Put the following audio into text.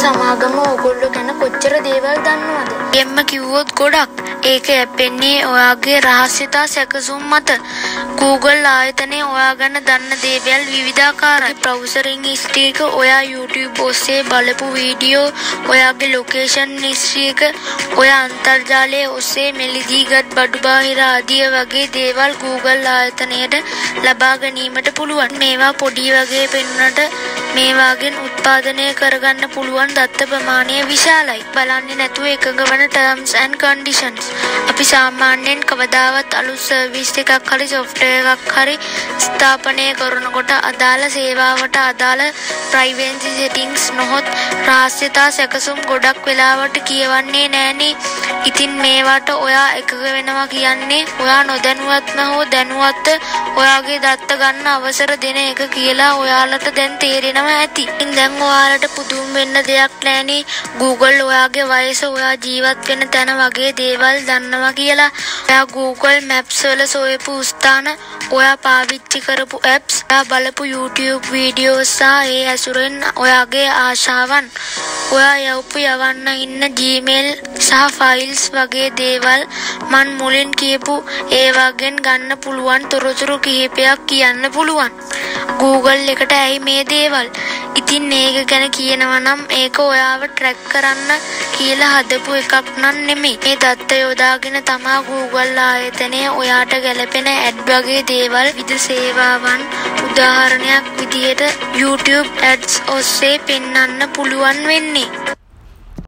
සමාගම ඕගොල්ලෝ ගැන කොච්චර දේවල් දන්නවද? එම්ම කිව්වොත් ගොඩක්. ඒක යැපෙන්නේ ඔයාගේ රහස්‍යතා සැකසුම් මත. Google ආයතනයේ ඔයා ගැන දන්න දේවල් විවිධාකාරයි. බ්‍රවුසරින් හිස්ටරි එක, ඔයා YouTube ඔස්සේ බලපු වීඩියෝ, ඔයාගේ ලොකේෂන් හිස්ටරි එක, ඔයා අන්තර්ජාලය ඔස්සේ මෙලිදීගත් බඩු බාහිර ආදිය වගේ දේවල් Google ආයතනයට ලබා ගැනීමට පුළුවන්. මේවා පොඩි වගේ පෙනුනට මේවාගෙන් උත්පාදනය කරගන්න පුළුවන් දත්ත ප්‍රමාණය විශාලයි. බලන්නේ නැතුව එකඟ වන terms and conditions. අපි සාමාන්‍යයෙන් කවදාවත් අලුත් සර්විස් එකක් හරි software එකක් හරි ස්ථාපනය කරනකොට අදාළ සේවාවට අදාළ privacy settings නොහොත් රහස්‍යතා සැකසුම් ගොඩක් වෙලාවට කියවන්නේ නෑනේ. ඉතින් මේවට ඔයා එකඟ වෙනවා කියන්නේ ඔයා නොදැනුවත්ම හෝ දැනුවත්ව ඔයාගේ දත්ත ගන්න අවසර දෙන එක කියලා ඔයාලට දැන් තේරෙනවා ඇති. ඉතින් දැන් ඔයාලට පුදුම වෙන්න දෙයක් නෑනේ. Google ඔයාගේ වයස, ඔයා ජීවත් වෙන තැන වගේ දේවල් දන්නවා කියලා. ඔයා Google Maps වල සොයපු ස්ථාන, ඔයා පාවිච්චි කරපු apps, ඔයා බලපු YouTube වීඩියෝස් සහ ඒ ඇසුරෙන් ඔයාගේ ආශාවන් ඔයා යවපු යවන්න ඉන්න Gmail සහ ෆයිල්ස් වගේ දේවල් මන් මුලින් කියපු ඒවාගෙන් ගන්න පුළුවන් තොරතුරු කිහිපයක් කියන්න පුළුවන්. Google එකට ඇයි මේ දේවල්? ඉතින් ඒක ගැන කියනවා නම් ඒක ඔයාව ට්‍රැක් කරන්න කියලා හදපු එකක් නන් නෙමෙයි. මේ දත්ත යොදාගෙන තමා Google ආයතනය ඔයාට ගැලපෙන ඇඩ් වගේ දේවල් විද සේවාවන් උදාහරණයක් විදියට YouTube ads ඔස්සේ පෙන්වන්න පුළුවන් වෙන්නේ.